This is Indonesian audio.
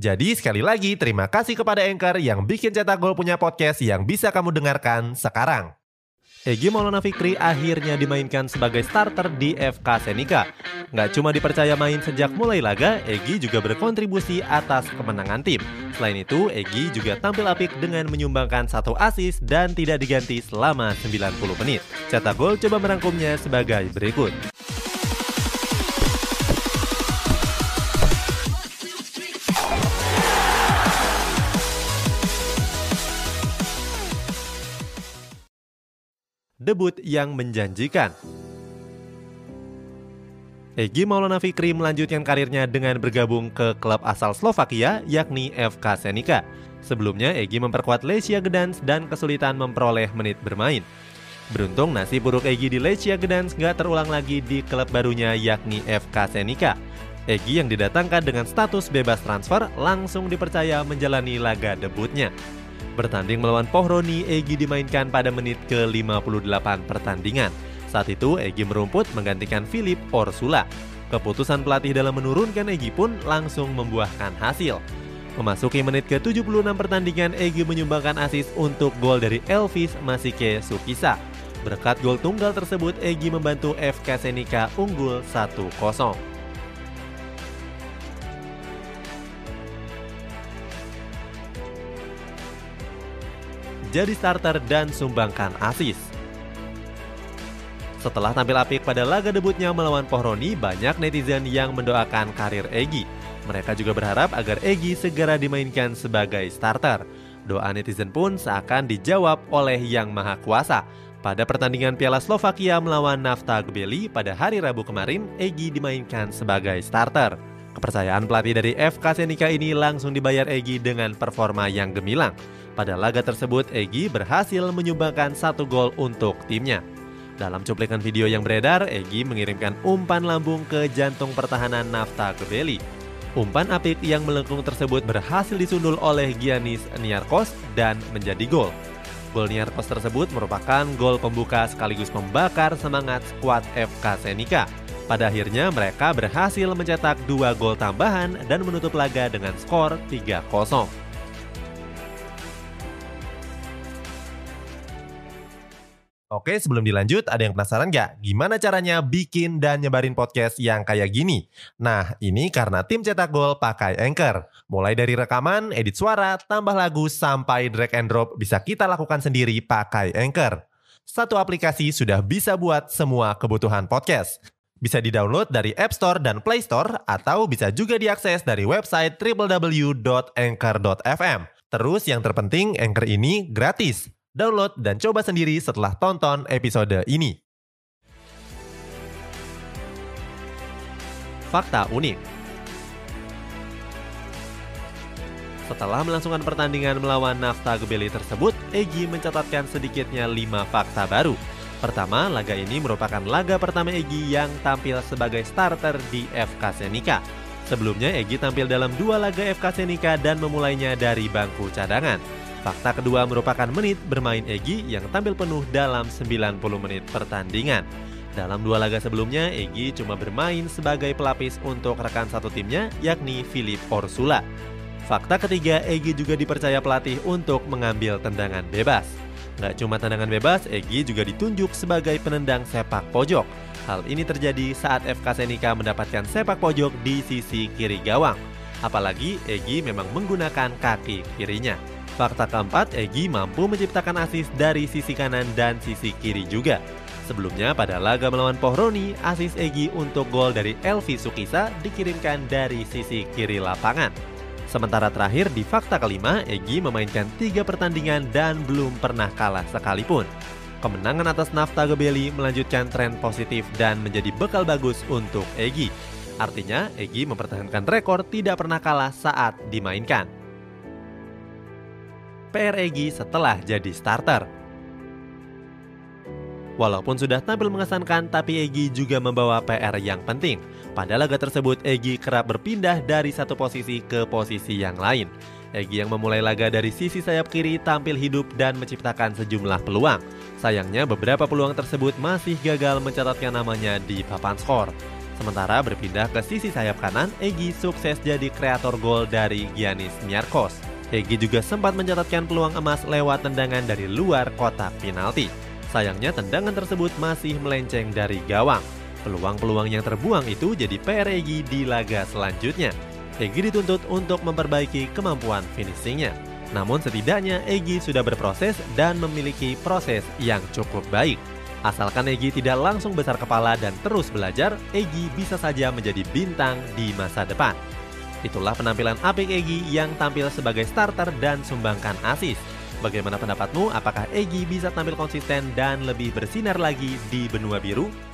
Jadi sekali lagi terima kasih kepada Anchor yang bikin Cetak Gol punya podcast yang bisa kamu dengarkan sekarang. Egi Maulana Fikri akhirnya dimainkan sebagai starter di FK Senika. Nggak cuma dipercaya main sejak mulai laga, Egi juga berkontribusi atas kemenangan tim. Selain itu, Egi juga tampil apik dengan menyumbangkan satu asis dan tidak diganti selama 90 menit. Cetak Gol coba merangkumnya sebagai berikut. Debut yang menjanjikan. Egi Maulana Fikri melanjutkan karirnya dengan bergabung ke klub asal Slovakia yakni FK Senika. Sebelumnya Egi memperkuat Lesia Gdansk dan kesulitan memperoleh menit bermain. Beruntung nasib buruk Egi di Lesia Gdansk nggak terulang lagi di klub barunya yakni FK Senika. Egi yang didatangkan dengan status bebas transfer langsung dipercaya menjalani laga debutnya. Bertanding melawan Pohroni, Egi dimainkan pada menit ke-58 pertandingan. Saat itu, Egi merumput menggantikan Philip Orsula. Keputusan pelatih dalam menurunkan Egi pun langsung membuahkan hasil. Memasuki menit ke-76 pertandingan, Egi menyumbangkan asis untuk gol dari Elvis Masike Sukisa. Berkat gol tunggal tersebut, Egi membantu FK Senika unggul 1-0. Jadi starter dan sumbangkan asis. Setelah tampil apik pada laga debutnya melawan Pohroni, banyak netizen yang mendoakan karir Egi. Mereka juga berharap agar Egi segera dimainkan sebagai starter. Doa netizen pun seakan dijawab oleh Yang Maha Kuasa. Pada pertandingan Piala Slovakia melawan Nafta Gbeli pada hari Rabu kemarin, Egi dimainkan sebagai starter. Kepercayaan pelatih dari FK Senika ini langsung dibayar Egi dengan performa yang gemilang. Pada laga tersebut, Egi berhasil menyumbangkan satu gol untuk timnya. Dalam cuplikan video yang beredar, Egi mengirimkan umpan lambung ke jantung pertahanan Nafta Gebeli. Umpan apik yang melengkung tersebut berhasil disundul oleh Giannis Niarkos dan menjadi gol. Gol Niarkos tersebut merupakan gol pembuka sekaligus membakar semangat skuad FK Senika. Pada akhirnya mereka berhasil mencetak dua gol tambahan dan menutup laga dengan skor 3-0. Oke, sebelum dilanjut, ada yang penasaran nggak? Gimana caranya bikin dan nyebarin podcast yang kayak gini? Nah, ini karena tim cetak gol pakai Anchor. Mulai dari rekaman, edit suara, tambah lagu, sampai drag and drop bisa kita lakukan sendiri pakai Anchor. Satu aplikasi sudah bisa buat semua kebutuhan podcast. Bisa di-download dari App Store dan Play Store, atau bisa juga diakses dari website www.anchor.fm. Terus yang terpenting, Anchor ini gratis. Download dan coba sendiri setelah tonton episode ini. Fakta unik Setelah melangsungkan pertandingan melawan Nafta Gebeli tersebut, Egi mencatatkan sedikitnya 5 fakta baru. Pertama, laga ini merupakan laga pertama Egi yang tampil sebagai starter di FK Senika. Sebelumnya, Egi tampil dalam dua laga FK Senika dan memulainya dari bangku cadangan. Fakta kedua merupakan menit bermain Egi yang tampil penuh dalam 90 menit pertandingan. Dalam dua laga sebelumnya, Egi cuma bermain sebagai pelapis untuk rekan satu timnya, yakni Philip Orsula. Fakta ketiga, Egi juga dipercaya pelatih untuk mengambil tendangan bebas. Gak cuma tendangan bebas, Egi juga ditunjuk sebagai penendang sepak pojok. Hal ini terjadi saat FK Senika mendapatkan sepak pojok di sisi kiri gawang. Apalagi Egi memang menggunakan kaki kirinya. Fakta keempat, Egi mampu menciptakan asis dari sisi kanan dan sisi kiri juga. Sebelumnya pada laga melawan Pohroni, asis Egi untuk gol dari Elvi Sukisa dikirimkan dari sisi kiri lapangan. Sementara terakhir di fakta kelima, Egi memainkan tiga pertandingan dan belum pernah kalah sekalipun. Kemenangan atas Nafta Gebeli melanjutkan tren positif dan menjadi bekal bagus untuk Egi. Artinya, Egi mempertahankan rekor tidak pernah kalah saat dimainkan. PR Egi setelah jadi starter. Walaupun sudah tampil mengesankan, tapi Egi juga membawa PR yang penting. Pada laga tersebut, Egi kerap berpindah dari satu posisi ke posisi yang lain. Egi yang memulai laga dari sisi sayap kiri tampil hidup dan menciptakan sejumlah peluang. Sayangnya beberapa peluang tersebut masih gagal mencatatkan namanya di papan skor. Sementara berpindah ke sisi sayap kanan, Egi sukses jadi kreator gol dari Giannis Miarkos. Egi juga sempat mencatatkan peluang emas lewat tendangan dari luar kotak penalti. Sayangnya tendangan tersebut masih melenceng dari gawang. Peluang-peluang yang terbuang itu jadi PR Egi di laga selanjutnya. Egi dituntut untuk memperbaiki kemampuan finishingnya. Namun setidaknya Egi sudah berproses dan memiliki proses yang cukup baik. Asalkan Egi tidak langsung besar kepala dan terus belajar, Egi bisa saja menjadi bintang di masa depan. Itulah penampilan apik Egi yang tampil sebagai starter dan sumbangkan asis. Bagaimana pendapatmu? Apakah Egi bisa tampil konsisten dan lebih bersinar lagi di benua biru?